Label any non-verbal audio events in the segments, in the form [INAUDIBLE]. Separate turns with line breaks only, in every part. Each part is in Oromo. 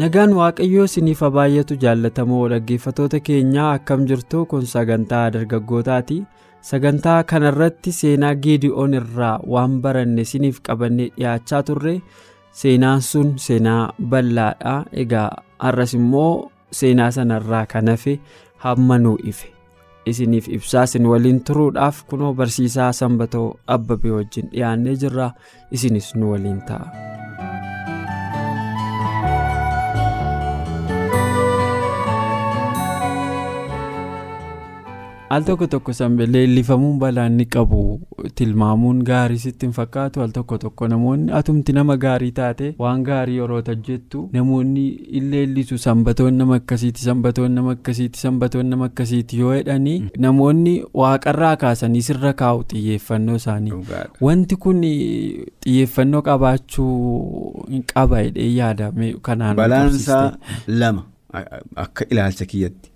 Nagaan waaqayyoo isiniif haa baay'atu jaallatamoo dhaggeeffatoota keenyaa akkam jirtu kun sagantaa dargaggootaati. Sagantaa kanarratti seenaa geedi'oon irraa waan baranne isiniif qabannee dhiyaachaa turre. Seenaan sun seenaa bal'aadha egaa har'as immoo seenaa sanarraa kan hafe hamma nuu ife. Isiniif ibsaa isin waliin turuudhaaf kunoo barsiisaa sanbatoo abbabee wajjin dhiyaannee jirra. Isinis nu waliin ta'a. Al tokko tokko leellifamuun balaan ni qabu. Tilmaamuun gaarii sitti hin fakkaatu. Al tokko tokko namoonni atumti nama gaarii taate waan gaarii yeroo hojjettu namoonni illeellisu sanbatoon nama akkasiiti sanbatoon nama akkasiiti sanbatoon nama akkasiiti. Yoo jedhanii namoonni waaqarraa kaasanii sirra kaa'u xiyyeeffannoo isaanii. Wanti kun xiyyeeffannoo qabaachuu qaba jedhee yaadame kanaan.
balaansaa lama akka ilaalcha kiyyatti.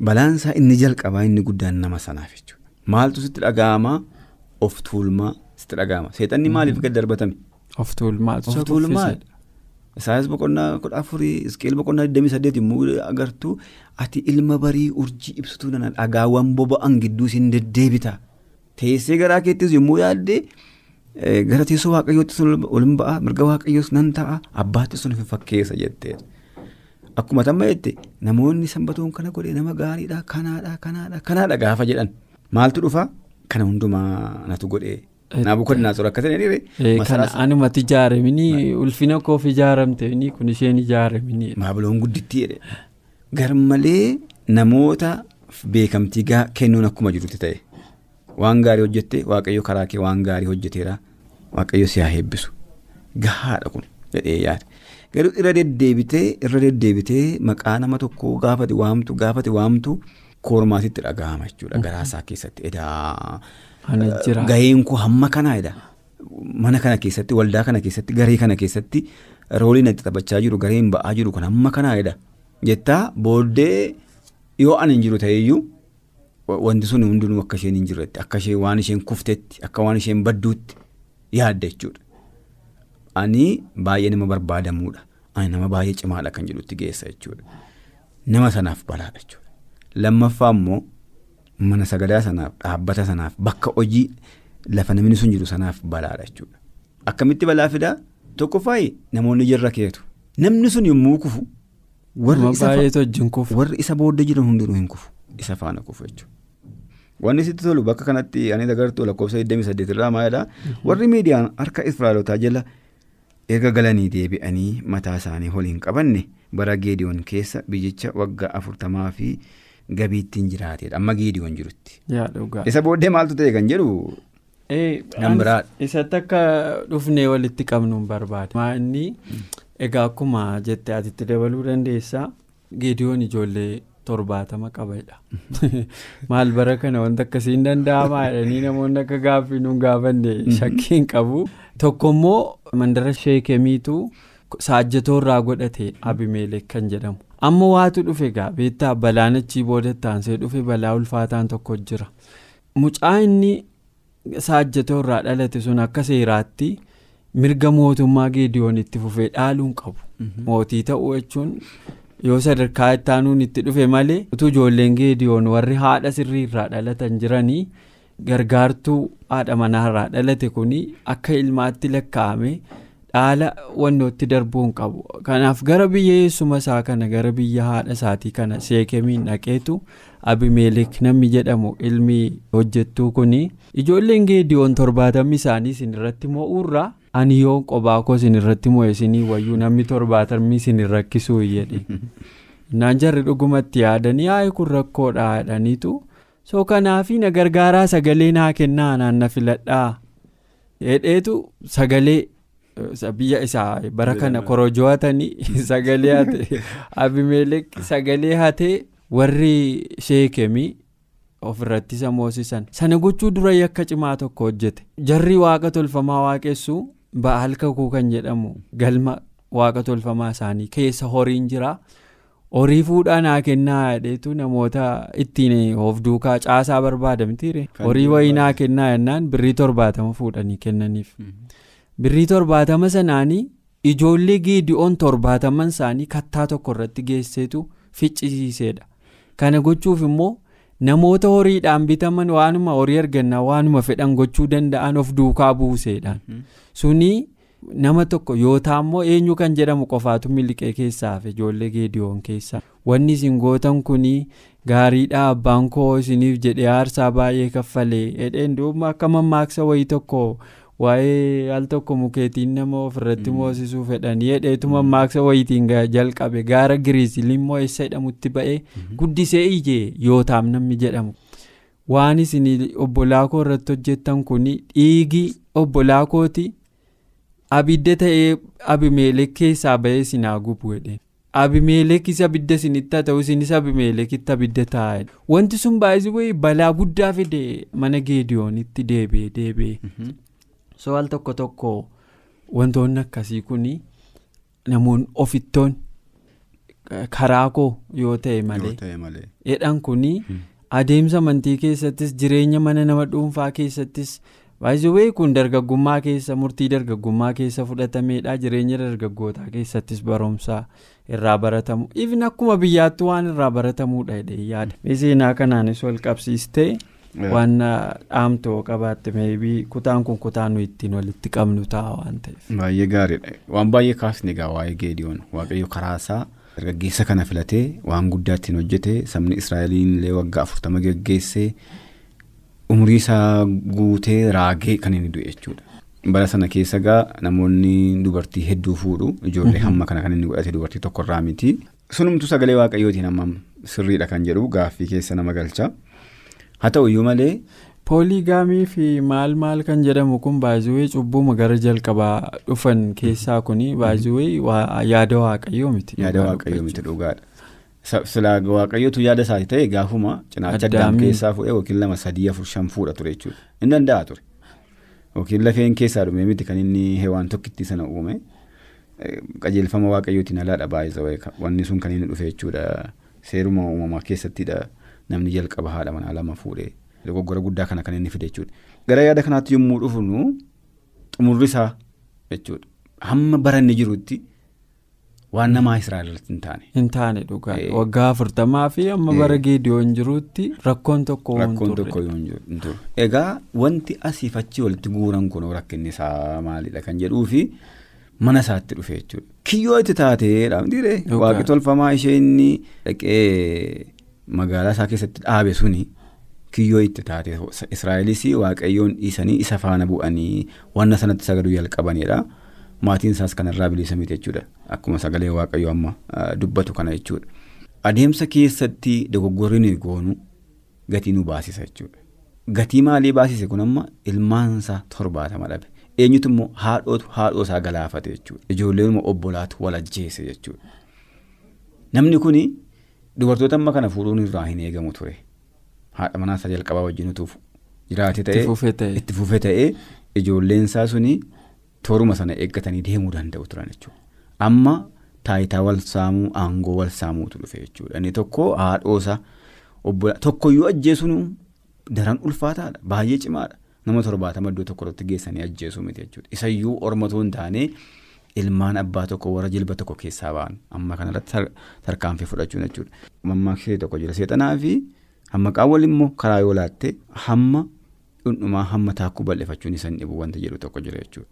Balaansaa inni jalqabaa inni guddaan nama sanaaf jechuudha. Maaltu sitti dhaga'amaa of tuulmaa sitti dhaga'ama. Seexanni maaliif gad darbatame?
Of tuulmaatu
Of tuulmaa. Isaanis boqonnaa kudha afurii isqeel boqonnaa 28 immoo agartuu ati ilma barii urjii ibsituu nana dhagaawwan boba'an gidduu siin deddeebita. Teessee garaa keettis yommuu yaadde gara teessoo waaqayyootti ol ba'a mirga waaqayyoos nan ta'a abbaatti sun hin fakkeessa jettee. Akkuma tamma jette namoonni sanbatoon kana godhe nama gaariidha kanaadha kanaadha kanaadha gaafa jedhan. Maaltu dhufa? Kana hundumaa natu godhe. Naabukodinaatsor akka ta'e
Kana anumatti ijaaramini ulfina koof ijaaramte kun isheen ijaaramini.
Baabiloon guddittii jedhe. Garmalee namoota beekamtii kennuun akkuma jirutti ta'e. Waan gaarii hojjette waaqayyo karaa kee waan gaarii hojjeteera waaqayyo si haa eebbisu gahaadha kun jedhee yaade. Garuu irra deddeebitee irra deddeebitee maqaa nama tokkoo gaafate waamtu gaafate waamtu koormaatitti dhaga'ama jechuudha. Garaasaa keessatti edaa gaheen koo hamma kanaa edha mana kana keessatti waldaa kana keessatti garee kana keessatti rooliin itti taphachaa jiru gareen ba'aa jiru kun hamma kanaa edha jettaa booddee yoo ani hin jiru ta'eyyuu wanti sun hundinuu akka isheen hin jirretti akka isheen waan isheen kuftetti akka waan isheen badduutti yaadda jechuudha. Ani baay'ee nama barbaadamuudha. Ani nama baay'ee cimaadha kan jedhutti geessa jechuudha. Nama sanaaf balaadha jechuudha. Lammaffaa immoo mana sagadaa sanaaf dhaabbata sanaaf bakka hojii lafa namni sun jiru sanaaf balaadha jechuudha. Akkamitti balaa fidaa tokkoffaa namoonni jirra keetu. Namni sun yommuu kufu warri isa booddee jiran hundinuu hin kufu. Isa faana kufu jechuudha. Wanni sitti tolu bakka kanatti ani agartuu lakkoofsa 28 irraa maalidhaa warri miidiyaan harka Israa'elotaa jala. Erga galanii deebi'anii mataa isaanii waliin qabanne bara geediyoon keessa biyyicha waggaa afurtamaa fi gabiittiin jiraateedha amma geediyoon jirutti. isa booddee maaltu ta'e kan jedhu.
isatti akka dhufnee walitti qabnu hin barbaade. inni egaa akkuma jette atitti dabaluu dandeessaa geediyoon ijoollee torbaatama qabadha. maal bara kana wanta akkasii hin danda'amaa jedhanii namoonni akka gaaffii nuun gaafanne shakkiin qabu. tokko immoo mandara sheekemiitu saajjatoo irraa godhate abimeelek kan jedhamu amma waatu dhufe egaa beektaa balaan achii boodatti aansee dhufe balaa ulfaataan tokko jira mucaa inni saajjatoo irraa dhalate sun akka seeraatti mirga mootummaa geediyoon itti fufee dhaaluun qabu mootii ta'uu jechuun yoo sadarkaa itti aanuun itti dhufe malee utuu ijoolleen geediyoon warri haadha sirrii irraa dhalatan jiranii. gargaartuu haadha manaarraa dhalate kun akka ilmaatti lakkaa'ame dhaala wannootti darbuun qabu kanaaf gara biyya eessuma isaa kana gara biyya haadha isaatii kana sheekemiin dhaqeetu abimeelek namni jedhamu ilmi hojjettuu kun ijoolleen geediyoon torbaatamni isaanii isin irratti mo'uurraa ani yoo qobaa koo isin irratti mo'e isinii wayyuu namni torbaatamni isin rakkisuu jedhe [LAUGHS] naan jarri dhugumatti yaadanii haa'e kun rakkoodha jedhaniitu. so kanaafi na gargaaraa sagalee naa kennaa naan na filadhaa? Hedheetu sagalee biyya isaa bara kana korojoo hatanii [LAUGHS] sagalee hate [LAUGHS] abimeelek sagalee hatee warri sheekemii ofirratti isa moosisan sana gochuu dura yakka cimaa tokko hojjete. Jarri waaqa tolfamaa waaqessu ba'aal kakuu kan jedhamu galma waaqa tolfamaa isaanii keessa horiin jira horii fuudhaa naa kennaa jedheetu namoota ittiin of duukaa caasaa barbaadamtiire. Horii wayii naa kennaa jennaan birrii torbaatama fuudhanii kennaniif. birrii torbaatama sanaanii ijoollee geedi'oon torbaataman isaanii kattaa tokko irratti geesseetu ficcisiisedha kana gochuuf immoo namoota horiidhaan bitaman waanuma horii argannaa waanuma fedhan gochuu danda'an of duukaa buuseedhaan suni nama tokko yoo taammoo eenyu kan jedhamu qofaatu miliqee keessaaf ijoollee geedi'oon keessa wanni isin gootan kunii gaariidhaa abbaan koo isiniif jedhee aarsaa baay'ee kaffalee hedheen duuba akka mammaaksa wayii tokko. Waa'ee al tokko mukeetiin nama ofirratti moosisuu fedhanii hedheetu mammaaksa wayitiin jalqabe gaara giriisil immoo eessa jedhamutti ba'ee guddisee ijee yootaam namni jedhamu waan isin obbolaa koo irratti hojjettan kun dhiigi obbolaa kooti abidda ta'ee abimeelek keessaa ba'ee sinaa gubu jedheen abimeelekis abidda isinitti haa ta'u isinis abimeelekitti abidda taa'e wanti sun baay'ee balaa guddaa fide mana geediyoonitti deebi'ee deebi'ee. So al tokko tokko wantoonni akkasii kun namoonni ofittoon karaa koo yoo ta'e malee jedhan kun adeemsa amantii keessattis jireenya mana nama dhuunfaa keessattis baay'ee kun dargaggummaa keessa murtii dargaggummaa keessa fudhatameedha jireenya dargaggootaa keessattis barumsa irraa baratamu ifin akkuma biyyaatti waan irraa baratamuudha jedhee yaada seenaa kanaanis wal qabsiistee. Waan dhaamtoo qabaatte meebii kutaan kun kutaan nuyi ittiin walitti qabnu ta'a waan ta'eef.
Baay'ee gaariidha. Waan baay'ee kaasne egaa waa'ee geediyoon waaqayyo karaa isaa dargaggeessa kana filatee waan guddaa ittiin hojjete sabni Israa'eliin illee waggaa afurtama geggeessee umurii isaa guutee raagee kan inni du'e jechuudha. Bara sana keessa egaa namoonni dubartii hedduu fuudhu ijoollee hamma kana kan inni godhate dubartii tokkorraa miti. Sunumtu sagalee waaqayyootiin hammam sirriidha kan jedhu gaaffii keessa nama galcha. Haa ta'u iyyuu malee.
pooligaamii fi maal maal kan jedhamu kun baay'ee cubbuma gara jalqabaa dhufan keessaa kun baay'ee yaada waaqayyoo miti.
yaada waaqayyoo miti dhugaadha. silaa waaqayyootu yaada isaati ta'e gaafuma cinaacha addaam keessaa fuudhee yookiin lama sadii afur shan fuudha ture jechuudha hin danda'a ture yookiin lafeen keessaa dhume miti kan inni hewaan tokkitti sana uume qajeelfama waaqayyootiin alaadha baay'ee wanni sun kan inni dhufe jechuudha seeruma uumamaa keessattidha. Namni jalqaba haadha manaa lama fuudhee dogoggora guddaa kana kan inni fide jechuudha. Gara yaada kanaatti yommuu dhufnu xumurri isaa jechuudha. Hamma baranne jirutti waan namaa Israa'elirratti hin taane.
Hin taane dhugaa waggaa afurtamaa fi amma bara geediyoon jirutti rakkoon tokko
hin turre. Egaa wanti asiif achi walitti guuran kun rakkinni isaa maalidha kan jedhuu fi mana isaatti dhufe jechuudha. Kiyyoo itti taateedha. Waaqi tolfamaa ishee inni dhaqee. Magaalaa isaa keessatti dhaabe suni kiyyoo itti taate. Israa'elis waaqayyoon dhiisanii isa faana bu'anii wanna sanatti sagaduu jalqabanidha maatiin isaas kanarraa bilisa miti jechuudha. Akkuma sagalee waaqayyoo amma dubbatu kana jechuudha. Adeemsa keessatti dogoggorri nuyi goonu gatii nu baasisa jechuudha. Gatii maalii baasise kun amma ilmaansaa torbaatama dhabe eenyutu immoo haadhootu haadhoo isaa galaafate jechuudha. Ijoolleen obbolaatu wal ajjeese jechuudha. Namni kuni. Dubartoota amma kana fuudhuun irraa hin eegamu ture. Haadha manaa isaa jalqabaa wajjin utuuf jiraate ta'ee itti fufee ta'ee ijoolleen isaa suni tooruma sana eeggatanii deemuu danda'u turan jechuudha. Amma taayitaa wal saamuu aangoo wal saamuutu dhufe jechuudha. Inni tokko haadhoosa obbola tokkoyyuu ajjeesuun daran ulfaataadha baay'ee cimaadha. Nama torbaatama iddoo tokko irratti geessanii ajjeesuu miti jechuudha. Isayyuu ormatoo hin taane ilmaan abbaa tokko warra jilba tokko keessaa ba'an amma kanarratti tarkaanfii fudhachuun jechuudha. Mammaakshee tokko jira seexanaa fi hamma qaawwal immoo karaa yoo laatte hamma dhundhumaa hamma taakkuu bal'ifachuun isa hin dhibu wanti jedhu tokko jira jechuudha.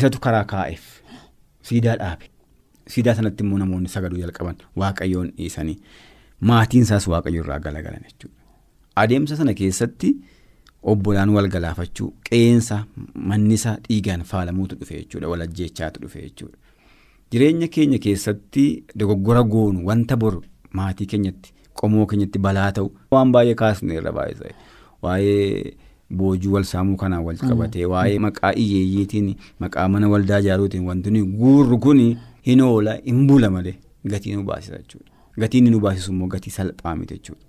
Isatu karaa kaa'eef siidaa dhaabe. Siidaa sanatti immoo namoonni sagaduu jalqaban waaqayyoon dhiisanii maatiin isaas waaqayyo irraa galagalan jechuudha. Adeemsa sana keessatti obbolaan wal galaafachuu qeensa mannisaa dhiigaan faalamuutu dhufe jechuudha wal ajjeechaatu dhufe jechuudha. Jireenya keenya keessatti dogoggora goonu wanta boru maatii keenyatti qomoo keenyatti balaa ta'u waan baay'ee kaasne irra baay'ee waa'ee boojuu wal saamuu kanaan wal qabatee waa'ee maqaa iyyeeyyiitiin maqaa mana waldaa ijaaruutiin wanti nuyi guurru kun hin oola hin bula malee gatii nu baasisa jechuudha. Gatiin nu baasisu immoo gatii salphaa miti jechuudha.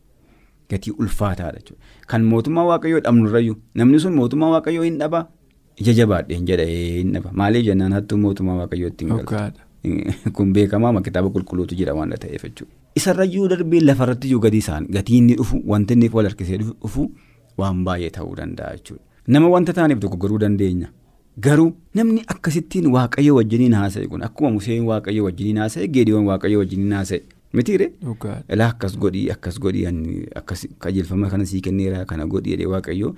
Gatii ulfaataadha jechuudha. Kan mootummaa waaqayyoo dhabnurrayyuu namni sun mootummaa waaqayyoo hin dhaba ija jabaadheen jedha hin dhaba maaliif jennaan hattuu mootummaa waaqayyootti galu. [LAUGHS] Kun beekamaa kitaaba qulqulluutu jira waan ta'eef jechuudha. Isarrayyuu darbee lafarratti iyyuu gadi isaan gatii inni dhufu wanti inni wal harkisee dhufu waan baay'ee ta'uu danda'a jechuudha. Nama wanta taaneef dogoggoruu dandeenya. Garuu namni akkasittiin waaqayyo wajjiniin haasa'e kun akkuma Museen waaqayyo wajjiniin haasa'e Geediyoon waaqayyo wajjiniin haasa'e mitiire. Ilaa akkas godhii akkas godhii akkas qajeelfama kana sii kenneera kana godhii jedhee waaqayyo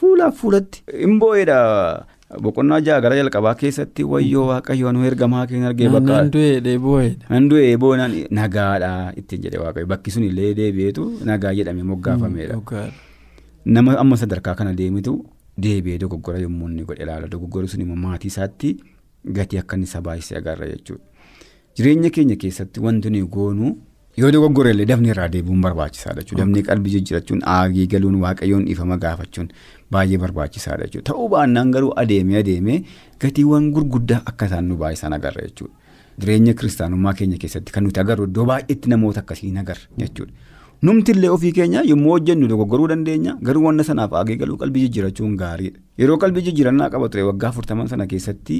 fuulaaf fuulatti hin boo'eedha. Boqonnaa ja'a gara jalqabaa keessatti wayyoo waaqayyo nu ergamaa keenya argee bakka.
Handu'ee boo'eedha.
Handu'ee boo'naan nagaadha ittiin jedhe waaqayyo bakki sun illee deebi'eetu nagaa jedhamee moggaafameedha. Nama amma sadarkaa kana deemitu deebi'ee dogoggora yommuu inni godhe ilaala dogoggorri sun immoo maatii isaatti gatii akka inni sabaayisee agarra jechuudha. Jireenya keenya keessatti wanti nuyi goonu yoo dogoggora illee dafnee irraa deebi'uun barbaachisaadha jechuudha. Dafnee qalbii jijjiirachuun aagii galuun waaqayyoon dhiifama gaafachuun baay'ee barbaachisaadha jechuudha. Ta'uu baannaan garuu adeemee adeemee gatiiwwan gurguddaa akka isaan nu baay'isan agarra jechuudha. Jireenya kiristaanummaa keenya keessatti kan nuti agarru iddoo baay'eetti namoota akkasii hin agarra jechuudha. Numti illee ofii keenya yommuu hojjennu dogoggoruu dandeenya garuu wanta sanaaf aagee galuu qalbii jijjiirachuun gaariidha. Yeroo qalbii jijjiirannaa qaba ture waggaa afurtaman sana keessatti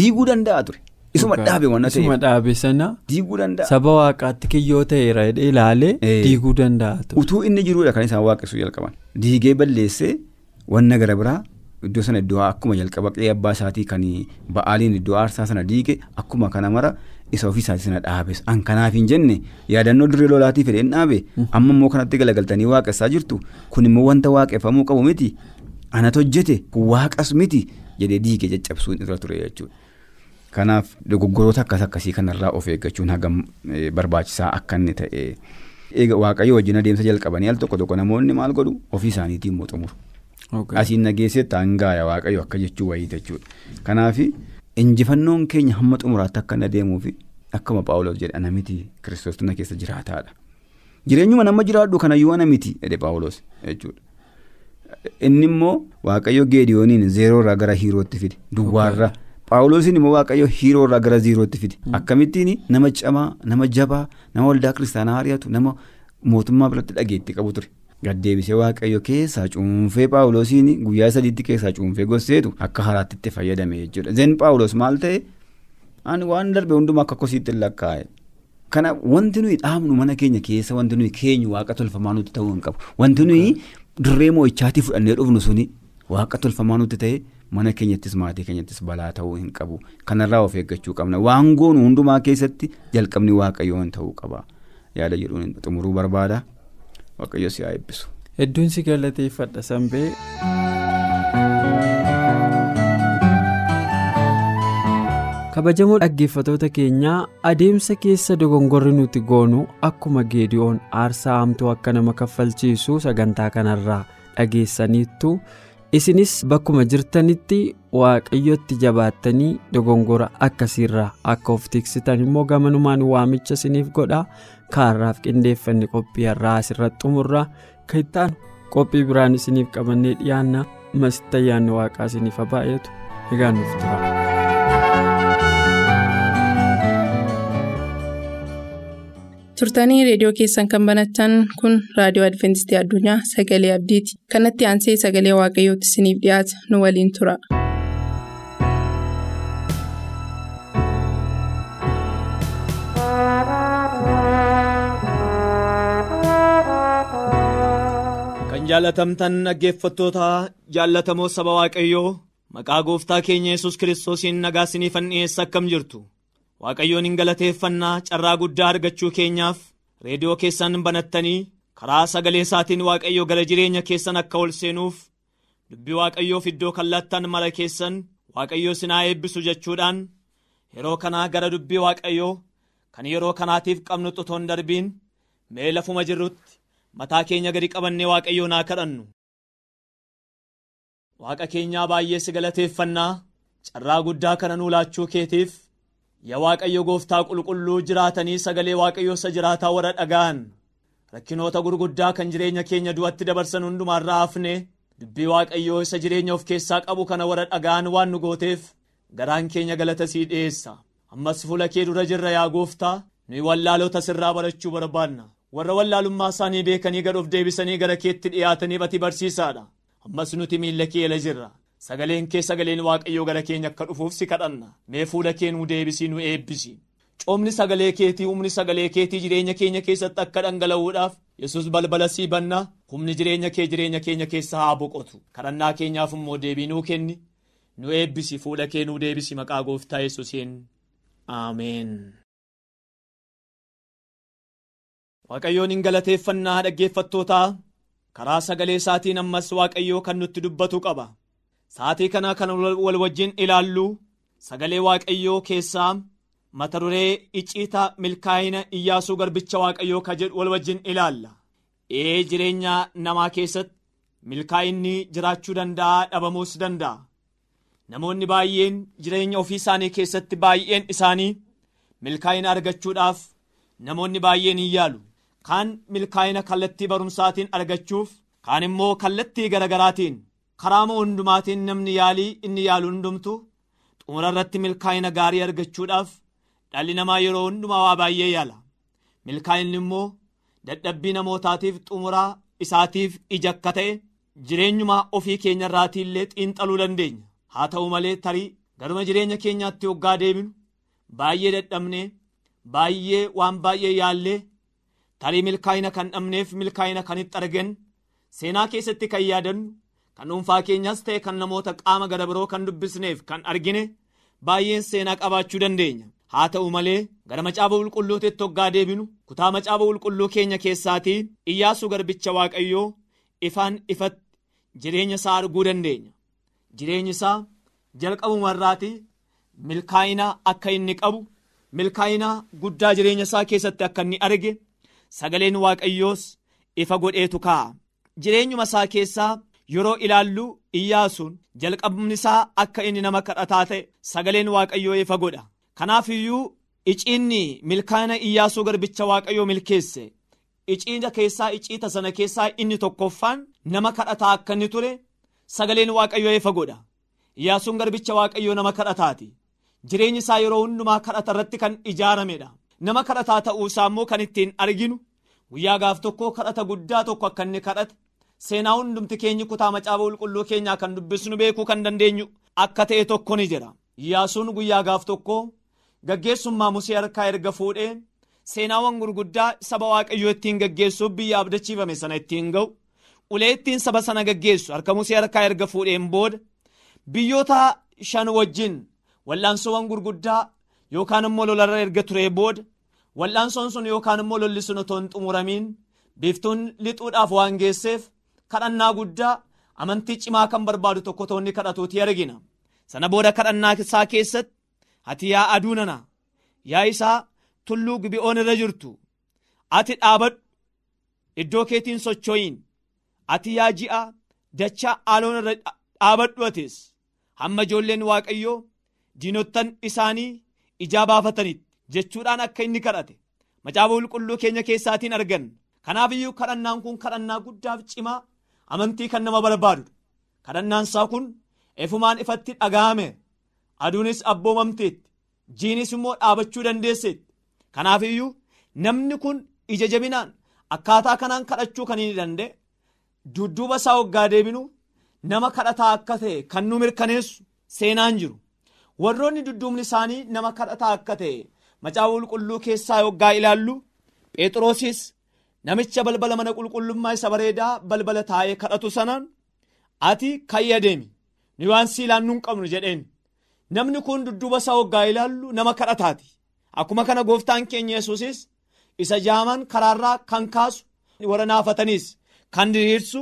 diiguu danda'a ture. Isuma dhaabe waan ta'eef.
Isuma dhaabe sana
diiguu danda'a.
Saba waaqaatti kiyyoo ta'eera jedhee ilaalee diiguu danda'a.
Utuu inni jiruudha kan isaan waaqessuu jalqaban. Diigee balleessee wanna gara biraa iddoo sana iddoo akkuma jalqaba qe'ee abbaa isaatii kan ba'aaliin iddoo aarsaa sana diige akkuma kana mara isa ofii isaatii sana dhaabes an kanaaf hin jenne yaadannoo dirree lolaatii fedheen dhaabe amma immoo kanatti galagaltanii waaqessaa jirtu kun immoo wanta waaqeffamuu qabu miti anatu hojjete kun waaqas miti jedhee diigee caccabsuun irra ture jechuudha. Kanaaf dogoggoroota akkas akkasii kanarraa of eeggachuun hagam barbaachisaa akka inni ta'e eega waaqayyo wajjin adeemsa jalqabanii al tokko tokko namoonni maal godhu ofii isaaniitiin immoo xumuru. Asiin nageessee taangaaya waaqayyo akka jechuu wayii jechuudha. Kanaaf injifannoon keenya hamma xumuraatti akka inni adeemuuf akkuma Paawulos jedhe ana miti kiristoos na keessa jiraataadha. Jireenyuma nama jiraadhu kanayyuu ana miti jedhe Paawulos jechuudha. Inni immoo waaqayyo geediyooniin zeeroorraa gara hiirootti fide duwwaarraa. Paawulosiin immoo waaqayyo hiiroorraa gara ziirootti fide akkamittiin nama camaa nama jabaa nama waldaa kiristaanaa ari'atu nama mootummaa biratti dhageetti qabu ture. Gaddeebisee waaqayyo keessaa cuunfee Paawulosiin guyyaa sadiitti keessaa cuunfee gosseetu akka haraatti itti fayyadame jechuudha. Zeen Paawulos maal ta'e ani waan darbe hundumaa akka kosiitti lakkaa'e. Kana wanti nuyi dhaabnu mana keenya keessa wanti nuyi keenyu waaqa tolfamaa nuti ta'uu hin qabu. Wanti nuyi dirree moo'ichaatii fudhannee dhufnu suni waaqa tolfamaa nuti ta'e. Mana keenyattis maatii keenyattis balaa ta'uu hin qabu kanarraa of eeggachuu qabna waan goonu hundumaa keessatti jalqabni waaqayyoon ta'uu qaba yaada jedhuun xumuruu barbaada waaqayyo si haa eebbisu.
Hedduun si galateeffadha sanbee. kabajamoo dhaggeeffatoota keenyaa adeemsa keessa dogongorri nuti goonu akkuma geediyoon aarsaa hamtuu akka nama kaffalchiisu sagantaa kanarraa dhageessaniittu. Isinis bakkuma jirtanitti waaqayyotti jabaattanii dogongora akkasiirraa akka of tiksitan immoo gamanumaan waamicha isiniif godha kaarraaf qindeeffanne qophii har'aa asirratti xumurra kan qophii biraan isiniif qabannee dhiyaanna masitti ayyaanni waaqaa isiniif baay'atu egaa nuuf tura.
Turtanii reediyoo keessan kan banatan kun raadiyoo adventistii addunyaa sagalee abdiiti kanatti aansee sagalee waaqayyootti isiniif dhiyaata nu waliin tura.
kan jaalatamtan dhaggeeffattoota jaallatamoo saba waaqayyoo maqaa gooftaa keenya yesus kiristoosiin nagaa isiniifan dhiyeessa akkam jirtu. Waaqayyoon hin galateeffannaa carraa guddaa argachuu keenyaaf reediyoo keessan banattanii karaa sagalee isaatiin waaqayyo gara jireenya keessan akka ol seenuuf dubbii waaqayyoof iddoo kallattan mara keessan waaqayyo sinaa eebbisu jechuudhaan yeroo kanaa gara dubbii waaqayyoo kan yeroo kanaatiif qabnu xutoon darbiin mee lafuma jirrutti mataa keenya gadi qabannee waaqayyoon haa kadhannu. waaqa keenyaa baay'ee si galateeffannaa carraa guddaa kana nuu keetiif. Yaa waaqayyo gooftaa qulqulluu jiraatanii sagalee waaqayyo isa jiraataa warra dhaga'an. Rakkinoota gurguddaa kan jireenya keenya du'atti dabarsan hundumaarraa hafne dubbii waaqayyoo isa jireenya of keessaa qabu kana warra dhagaan waan nu gooteef garaan keenya galata sii dhiyeessa ammas fuula kee dura jirra yaa gooftaa nuyi wallaalota sirraa barachuu barbaanna warra wallaalummaa isaanii beekanii gad of deebisanii gara keetti dhiyaatanii bati barsiisaadha ammas nuti miilla kee jala jirra sagaleen kee sagaleen waaqayyoo gara keenya akka dhufuuf si kadhanna. Mee fuula kee nu deebisii nu eebbisi. Coomni sagalee keetii humni sagalee keetii jireenya keenya keessatti akka dhangala'uudhaaf yesus balbala sii banna. Humni jireenya kee jireenya keenya keessa haa boqotu. Kadhannaa keenyaaf immoo deebii nuu kenni. Nu eebbisi fuula kee nuu deebisi. Maqaa gooftaa yesuusiin. Aameen. waaqayyoon hin galateeffannaa dhaggeeffattootaa. Karaa sagalee isaatiin ammas waaqayyoo kan nutti dubbatu qaba sa'aatii kana kan wal wajjin ilaallu sagalee waaqayyoo keessaa mata duree icciita milkaa'ina iyyaasuu garbicha waaqayyoo ka jedhu wal wajjin ilaalla. Ee jireenya namaa keessatti milkaa'inni jiraachuu danda'a dhabamuus danda'a. Namoonni baay'een jireenya ofii isaanii keessatti baay'een isaanii milkaa'ina argachuudhaaf namoonni baay'een hin yaalu kaan milkaa'ina kallattii barumsaatiin argachuuf kaan immoo kallattii garagaraatiin karaama hundumaatiin namni yaalii inni yaalu hundumtu xumura irratti milkaa'ina gaarii argachuudhaaf dhalli namaa yeroo hundumaa waa baay'ee yaala. Milkaa'inni immoo dadhabbii namootaatiif xumuraa isaatiif ija akka ta'e jireenyuma ofii keenya irraatii illee xiinxaluu dandeenya. Haa ta'u malee tarii garuma jireenya keenyaatti hoggaa deebinu baay'ee dadhabnee baay'ee waan baay'ee yaallee tarii milkaa'ina kan dhabneef milkaa'ina kan itti argan seenaa keessatti kan yaadannu kan dhuunfaa keenyas ta'e kan namoota qaama gara biroo kan dubbisneef kan argine baay'een seenaa qabaachuu dandeenya. Haa ta'u malee gara macaafa qulqulluutitti hoggaa deebinu kutaa macaafa qulqulluu keenya keessaatii iyyaasuu garbicha waaqayyoo ifaan ifatti jireenya isaa arguu dandeenya. Jireenyi isaa jalqabumarraatii milkaa'ina akka inni qabu milkaa'ina guddaa jireenya isaa keessatti akka inni arge sagaleen waaqayyoos ifa godheetu kaa'a jireenyuma isaa keessaa yeroo ilaallu iyyaasuun jalqabni isaa akka inni nama kadhataa ta'e sagaleen waaqayyoo ifa godha. Kanaaf iyyuu iciinni milkaa'ina iyyaasuu garbicha waaqayyoo milkeesse iciita keessaa iciita sana keessaa inni tokkoffaan nama kadhataa akka inni ture sagaleen waaqayyoo ifa godha. Iyyaasuun garbicha waaqayyoo nama kadhataati jireenyi isaa yeroo hundumaa kadhata irratti kan ijaaramedha. Nama kadhataa ta'uu isaa immoo kan ittiin arginu. Guyyaa gaaf tokko kadhata guddaa tokko akka inni kadhate seenaa hundumti keenyi kutaa macaafa qulqulluu keenyaa kan dubbisnu beekuu kan dandeenyu akka ta'e tokko ni jira. Iyyaasuun guyyaa gaaf tokko gaggeessummaa musee harkaa erga fuudhee seenaawwan gurguddaa saba waaqayyoo ittiin gaggeessuuf biyya abdachiifame sana ittiin ga'u ulee ittiin saba sana gaggeessu harka musee harkaa erga fuudheen booda biyyoota shan wajjin wal'aansoowwan gurguddaa yookaan immoo lolarra erga turee booda wal'aansoon sun yookaan immoo lolli sun otoo hin xumuramiin biiftuun lixuudhaaf waan geesseef kadhannaa guddaa amantii cimaa kan barbaadu tokko toonni kadhatuuti argina. Sana booda kadhannaa isaa keessatti ati yaa aduu nana yaa isaa tulluu gibi'oon irra jirtu ati dhaabadhu iddoo keetiin socho'iin ati yaa ji'a dachaa aaloon irra dhaabadhu atis. Hamma ijoolleen waaqayyoo diinottan isaanii ijaa baafatanitti jechuudhaan akka inni kadhate. Macaafa qulqulluu keenya keessaatiin argan kanaaf iyyuu kadhannaan kun kadhannaa guddaaf cimaa amantii kan nama barbaadudha kadhannaan isaa kun efumaan ifatti dhaga'ame. Aduunis abboomamteetti jiinis immoo dhaabachuu dandeesseetti. Kanaaf iyyuu namni kun ija jabinaan akkaataa kanaan kadhachuu kan inni danda'e dudduuba isaa waggaa deebinu nama kadhataa akka ta'e kan nu mirkaneessu seenaan jiru. Warroonni dudduubni isaanii nama kadhataa akka ta'e macaafa qulqulluu keessaa waggaa ilaallu phexrosis namicha balbala mana qulqullummaa isa bareedaa balbala taa'ee kadhatu sanaan ati ka'ii adeemi nu waan si ilaannu hin qabnu jedheen. Namni kun dudduuba isaa waggaa ilaallu nama kadhataati. Akkuma kana gooftaan keenya yesuusis isa jaaman karaarraa kan kaasu warra naafataniis kan diriirsu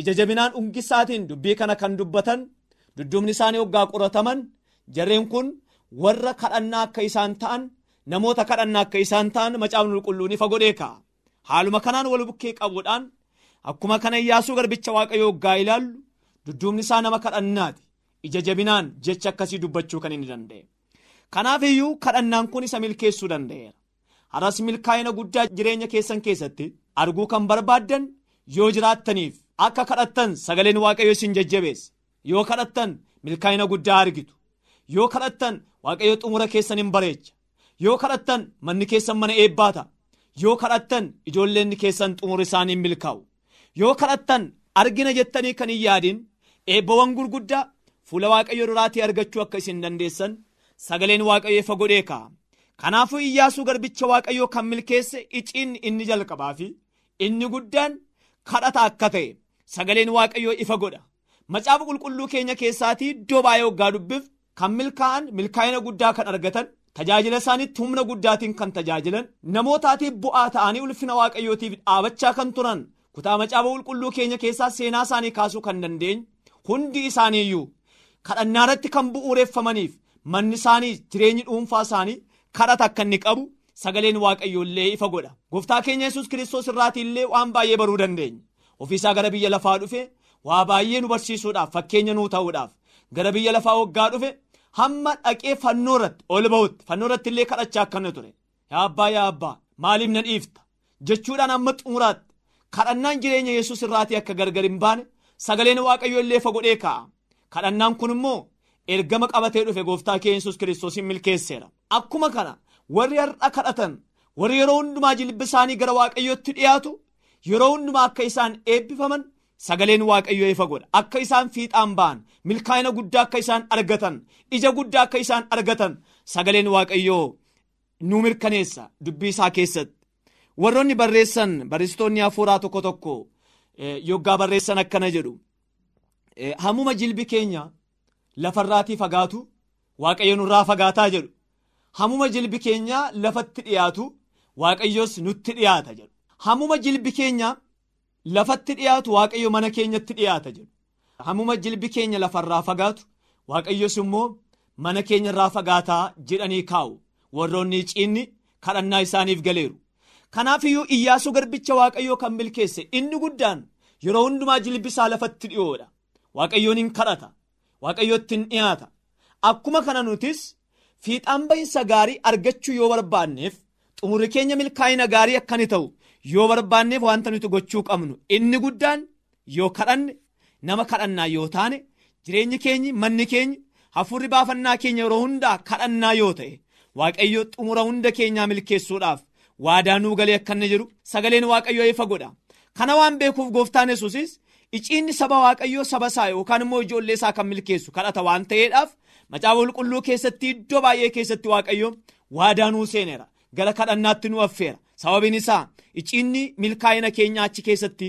ija jabinaan ungisaatiin dubbii kana kan dubbatan dudduubni isaanii waggaa qorataman jarreen kun warra kadhannaa akka isaan ta'an namoota kadhannaa akka isaan ta'an macaafni qulqulluun ifa godhee ka'a haaluma kanaan wal bukkee qabuudhaan akkuma kana iyyaasuu garbicha waaqayyoo waggaa ilaallu dudduubni isaa nama kadhannaati. Ija jabinaan jecha akkasii dubbachuu kan inni danda'e. Kanaaf iyyuu kadhannaan kun isa milkeessuu danda'eera. Haras milkaa'ina guddaa jireenya keessan keessatti arguu kan barbaaddan yoo jiraattaniif akka kadhattan sagaleen waaqayyo isin jajjabeessa yoo kadhattan milkaa'ina guddaa argitu yoo kadhattan waaqayyo xumura keessan hin bareecha yoo kadhattan manni keessan mana eebbaa ta'a yoo kadhattan ijoolleen keessan xumura isaanii hin milkaa'u. Yoo kadhattan argina jettanii kan hin yaadin eebbawwan gurguddaa fuula waaqayyo duraatii argachuu akka isin dandeessan sagaleen waaqayyo ifa godhee kaa'a kanaafuu iyyaasuu garbicha waaqayyoo kan milkeesse iciin inni jalqabaa fi inni guddaan kadhata akka ta'e sagaleen waaqayyoo ifa godha. Macaafa qulqulluu keenya keessaatii iddoo baay'ee waggaa dubbif kan milkaa'an milkaa'ina guddaa kan argatan tajaajila isaaniitti humna guddaatiin kan tajaajilan namootaatiif bu'aa ta'anii ulfina waaqayyootiif dhaabachaa kan turan kutaa macaafa qulqulluu keenya keessaa seenaa isaanii kaasuu kan dandeenyu hundi isaaniiyyuu kadhannaa irratti kan bu'uureffamaniif manni isaanii jireenyi dhuunfaa isaanii kadhata akka inni qabu sagaleen waaqayyoollee ifa godha. Gooftaa keenya yesus kiristoos irraatii illee waan baay'ee baruu dandeenya. Ofiisaa gara biyya lafaa dhufe waa baay'ee nu barsiisuudhaaf fakkeenya nuu ta'uudhaaf. Gara biyya lafaa waggaa dhufe hamma dhaqee fannoo irratti ol ba'utti fannoo irratti illee kadhachaa akkana ture. Yaa abbaa yaa abbaa maaliif na dhiifta? Jechuudhaan hamma xumuraatti kadhannaan jireenya yesus irraatii akka gargar hin baane sagaleen waaqayyo illee ifa godhee kaa'a kadhannaan kun immoo ergama qabatee dhufe gooftaa keenya yesus kiristoosiin milkeesseera. Akkuma kana warri har'a kadhatan warri yeroo hundumaa jilbi isaanii gara waaqayyootti dhiyaatu yeroo hundumaa akka isaan eebbifaman sagaleen waaqayyoo ifa godha. Akka isaan fiixaan ba'an milkaa'ina guddaa akka isaan argatan ija guddaa akka isaan argatan sagaleen waaqayyoo nu mirkaneessa. Dubbii isaa keessatti. Warroonni barreessan barreessitoonni hafuuraa tokko tokko yoggaa barreessan akkana jedhu. Hammuma jilbi keenya lafarraatii fagaatu waaqayyo nurraa fagaataa jedhu. Hammuma jilbi keenya lafatti dhiyaatu waaqayyos nutti dhiyaata jedhu. Hammuma jilbi keenya lafatti dhiyaatu waaqayyo mana keenyatti dhiyaata jedhu. Hammuma jilbi keenya lafarraa fagaatu waaqayyos immoo mana keenya irraa fagaataa jedhanii kaa'u. Warroonni ciinni kadhannaa isaaniif galeeru. Kanaaf iyyuu iyyaasuu garbicha waaqayyoo kan milkeesse inni guddaan yeroo hundumaa jilbi isaa lafatti dhiyoodha waaqayyoon hin kadhata waaqayyootti hin dhiyaata. Akkuma kana nutis fiixaan bahinsa gaarii argachuu yoo barbaanneef xumurri keenya milkaa'ina gaarii akka inni ta'u yoo barbaanneef wanta nuti gochuu qabnu inni guddaan yoo kadhanne nama kadhannaa yoo taane jireenyi keenyi manni keenyi hafuurri baafannaa keenya yeroo hundaa kadhannaa yoo ta'e waaqayyo xumura hunda keenyaa milkeessuudhaaf waadaa nuu galee akka inni jiru sagaleen waaqayyoo ifa godha? Kana waan beekuuf gooftaan yesuusis iciinni saba waaqayyoo saba isaa yookaan immoo ijoollee isaa kan milkeessu kadhata waan ta'eedhaaf macaafa qulqulluu keessatti iddoo baay'ee keessatti waaqayyo waadaa nuu seeneera. Gara kadhannaatti nu affeera sababiin isaa iciinni milkaa'ina keenya achi keessatti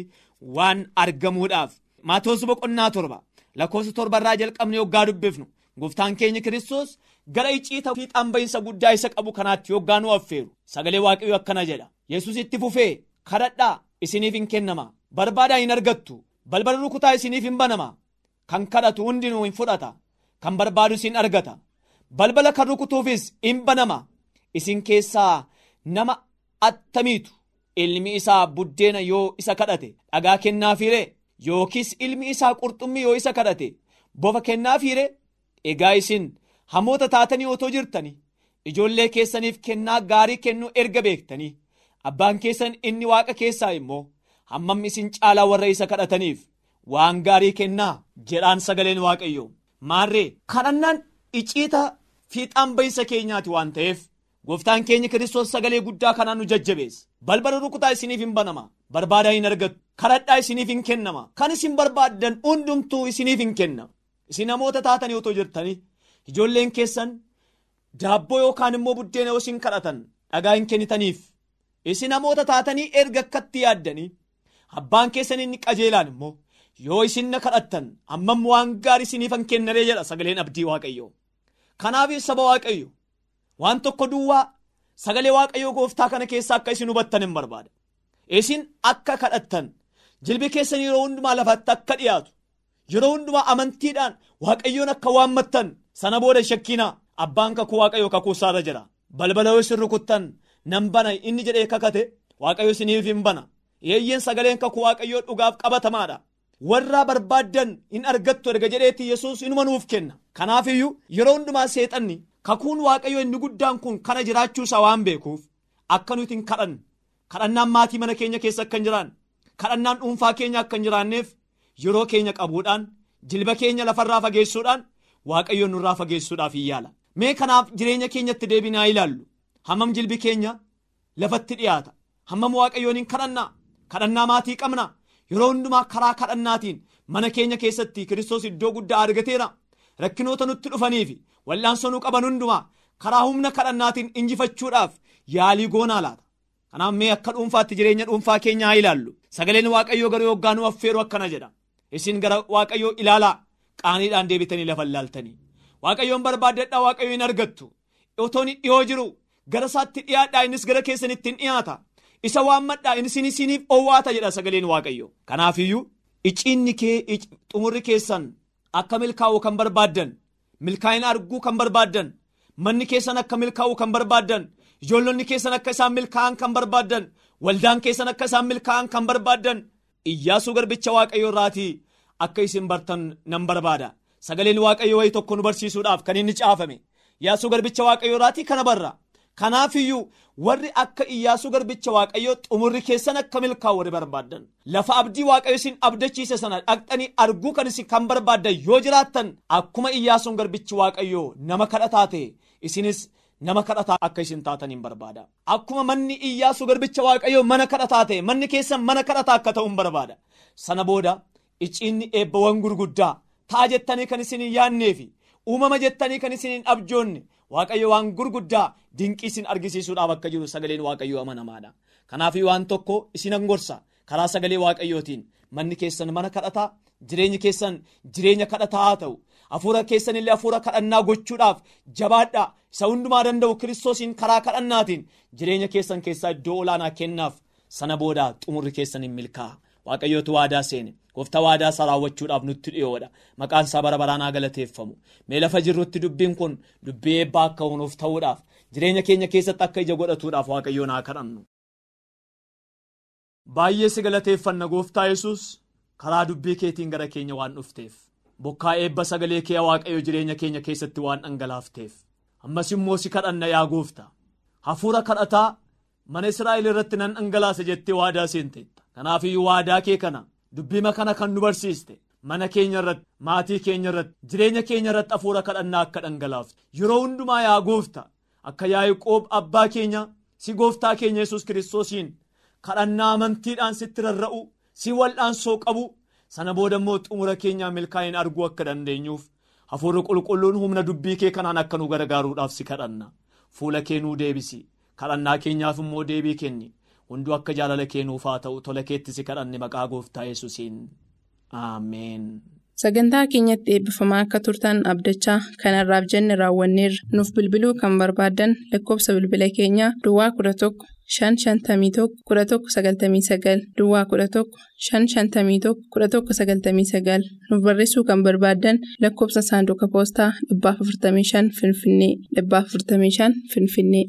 waan argamuudhaaf. Maatoos boqonnaa torba. Lakkoofsa torbarraa jalqabne yoggaa dubbifnu. Gooftaan keenya kiristoos gara iciita fiixaan bahinsa guddaa isa qabu kanaatti yoggaa nu affeeru. Sagalee waaqayyo akkana jedha. Yesus itti fufee kadhadhaa isiniif hin kennama. Barbaadaa hin argattu. Balbala rukutaa isiniif hin banama. Kan kadhatu hundinuu hin fudhata. Kan barbaadu isin argata. Balbala kan rukutuufis hin banama. Isin keessaa nama attamiitu ilmi isaa buddeena yoo isa kadhate dhagaa kennaafiire yookiis ilmi isaa qurxummii yoo isa kadhate bofa kennaafiire egaa isin hamoota taatanii otoo jirtani ijoollee keessaniif kennaa gaarii kennuu erga beektanii abbaan keessan inni waaqa keessaa immoo hammam isin caalaa warra isa kadhataniif waan gaarii kennaa jedhaan sagaleen waaqayyo maarree kadhannaan iciita fiixaan bahinsa keenyaati waan ta'eef gooftaan keenya kiristoos sagalee guddaa kanaan nu jajjabeessa. Balbala rukutaa isiniif hin banama barbaadaa hin argattu kadhadhaa isiniif hin kennama kan isin barbaaddan hundumtuu isiniif hin kennama isin namoota taatanii otoo jirtanii ijoolleen keessan daabboo yookaan immoo buddeena yoo isin kadhatan dhagaa hin kennitaniif. Isin namoota taatanii erga akkatti yaaddanii abbaan keessan inni qajeelaan immoo yoo isin na kadhattan ammam waan gaarii isiniif hin kennaree jedha sagaleen abdii waaqayyo kanaaf saba waaqayyo waan tokko duwwaa sagalee waaqayyoo gooftaa kana keessaa akka isin hubattan hin barbaada isin akka kadhattan jilbi keessan yeroo hundumaa lafatti akka dhiyaatu yeroo hundumaa amantiidhaan waaqayyoon akka waammattan sana booda shakkiinaa abbaan kakuu waaqayyoo kakuu isaarra jira. Balbala isin rukuttan nan bana. Inni jedhee kakate waaqayyo isiniif hin bana. Eeyyeen sagaleen kakuu waaqayyoo dhugaaf qabatamaadha. Warra barbaaddan hin argattu erga jedheetti yesuus inuma nuuf kenna. Kanaafiyyuu yeroo hundumaa seexanni kakuun waaqayyo inni guddaan kun kana jiraachuu isaa waan beekuuf akka nuti hin kadhanne kadhannaan maatii mana keenya keessa akka hin jiraanne kadhannaan dhuunfaa keenya akka hin jiraanneef yeroo keenya qabuudhaan jilba keenya lafarraa fageessuudhaan waaqayyoon nurraa fageessuudhaaf hin yaala. Mee kanaaf jireenya keenyatti deebinaa ilaallu. Hammam jilbi keenya lafatti dhiyaata? Hammam waaqayyoon hin kadhannaa? Kadhannaa maatii qabna yeroo hundumaa karaa kadhannaatiin mana keenya keessatti kiristoos iddoo guddaa argateera. Rakkinoota nutti dhufanii nu qaban hundumaa karaa humna kadhannaatiin injifachuudhaaf yaalii goonaa laata. Kanaaf mee akka dhuunfaatti jireenya dhuunfaa keenyaa ilaallu. Sagaleen waaqayyoo garuu yoggaa nu affeeru akkana jedha. Isin gara waaqayyoo ilaalaa. Qaaniidhaan deebitanii lafa ilaaltanii waaqayyoon barbaaddadhaa waaqayyoo hin argattu. Otoo inni dhiyoo jiru. Gara isaatti dhiyaadhaa innis gara keessanitti hin dhiyaata. Isa waammadhaa isin isiniif owwaata jedha sagaleen waaqayyoo. Kanaafiyyuu icciinni kee xumurri keessan akka milkaa'u kan barbaaddan milkaa'ina arguu kan barbaaddan. Manni keessan akka milkaa'u kan barbaaddan. Ijoollonni keessan akka isaan milkaa'an kan barbaaddan. Waldaan keessan akka isaan milkaa'an kan barbaaddan. Iyyaasuu garbicha waaqayyo irraatii akka isin bartan nan barbaada. Sagaleen waaqayyo wayii tokko nu barsiisuudhaaf kan inni caafame. Iyyaasuu garbicha waaqayyo irraatii kana barra kanaafiyyuu warri akka iyyaasuu garbicha waaqayyo xumurri keessan akka milkaa'u warri barbaaddan. Lafa abdii waaqayyo isin abdachiise sana dhaqxanii arguu kan isin kan barbaaddan yoo jiraattan akkuma iyyaasuun garbichi waaqayyo nama kadhataa ta'e isinis nama kadhataa akka isin taatan hin barbaada. Akkuma manni iyyaasuu garbicha waaqayyo mana kadhataa ta'e manni keessan mana kadhataa akka ta'u hin barbaada. Sana booda icciinni eebbawwan gurguddaa ta'a jettanii kan isin hin yaannee fi uumama jettanii kan isin hin abjoonne waaqayyo waan gurguddaa dinqii isin argisiisuudhaaf akka jiru sagaleen waaqayyoo amanamaadha. Kanaaf waan tokko isinan gorsa. Karaa sagalee waaqayyootiin manni keessan mana kadhataa jireenyi keessan jireenya kadhataa haa ta'u. Hafuura keessanillee hafuura kadhannaa gochuudhaaf jabaadhaa. Isa hundumaa danda'u kiristoosiin karaa kadhannaatiin jireenya keessan keessaa iddoo olaanaa kennaaf sana booda xumurri keessan hin milkaa'a waaqayyootu waadaa seene. Gooftaa waadaa isaa raawwachuudhaaf nutti dhiyoodha maqaan isaa bara baraan haa galateeffamu mee lafa jirrutti dubbiin kun dubbii eebbaa akka nuuf ta'uudhaaf jireenya keenya keessatti akka ija godhatuudhaaf waaqayyoon haa kadhannu. baay'ee si galateeffanna gooftaa yesus karaa dubbii keetiin gara keenya waan dhufteef. Bokkaa eebba sagalee kee waaqayyo jireenya keenya keessatti waan dhangalaafteef. Ammas immoo si kadhanna yaa goofta hafuura kadhataa mana israa'el irratti nan dhangalaasa jettee waadaa seenteetta kanaafiyyuu waadaa kee kana dubbima kana kan nu barsiiste mana keenya irratti maatii keenya irratti jireenya keenya irratti hafuura kadhannaa akka dhangalaafte yeroo hundumaa yaa goofta akka yaaqoob abbaa keenya si gooftaa keenya yesus kiristoosiin kadhannaa amantiidhaan sitti rarra'u si wal'aansoo qabu sana booda immoo xumura keenyaa milkaa'ina arguu akka dandeenyuuf hafuurri qulqulluun humna dubbii kee kanaan akka nu gargaaruudhaaf si kadhanna. Fuula kee nuu deebisi. Kadhannaa keenyaaf immoo deebii kenni hunduu akka jaalala keenuuf haa ta'u tola keetti si kadhanne maqaa gooftaa yesuusiin ameen.
Sagantaa keenyatti eebbifamaa akka turtan abdachaa kanarraaf jenne raawwanneerra nuuf bilbiluu kan barbaaddan lakkoofsa bilbila keenyaa Duwwaa 11 551 1199 Duwwaa 11 551 1199 nuuf barreessuu kan barbaaddan lakkoofsa saanduqa poostaa 455 Finfinnee 455 Finfinnee.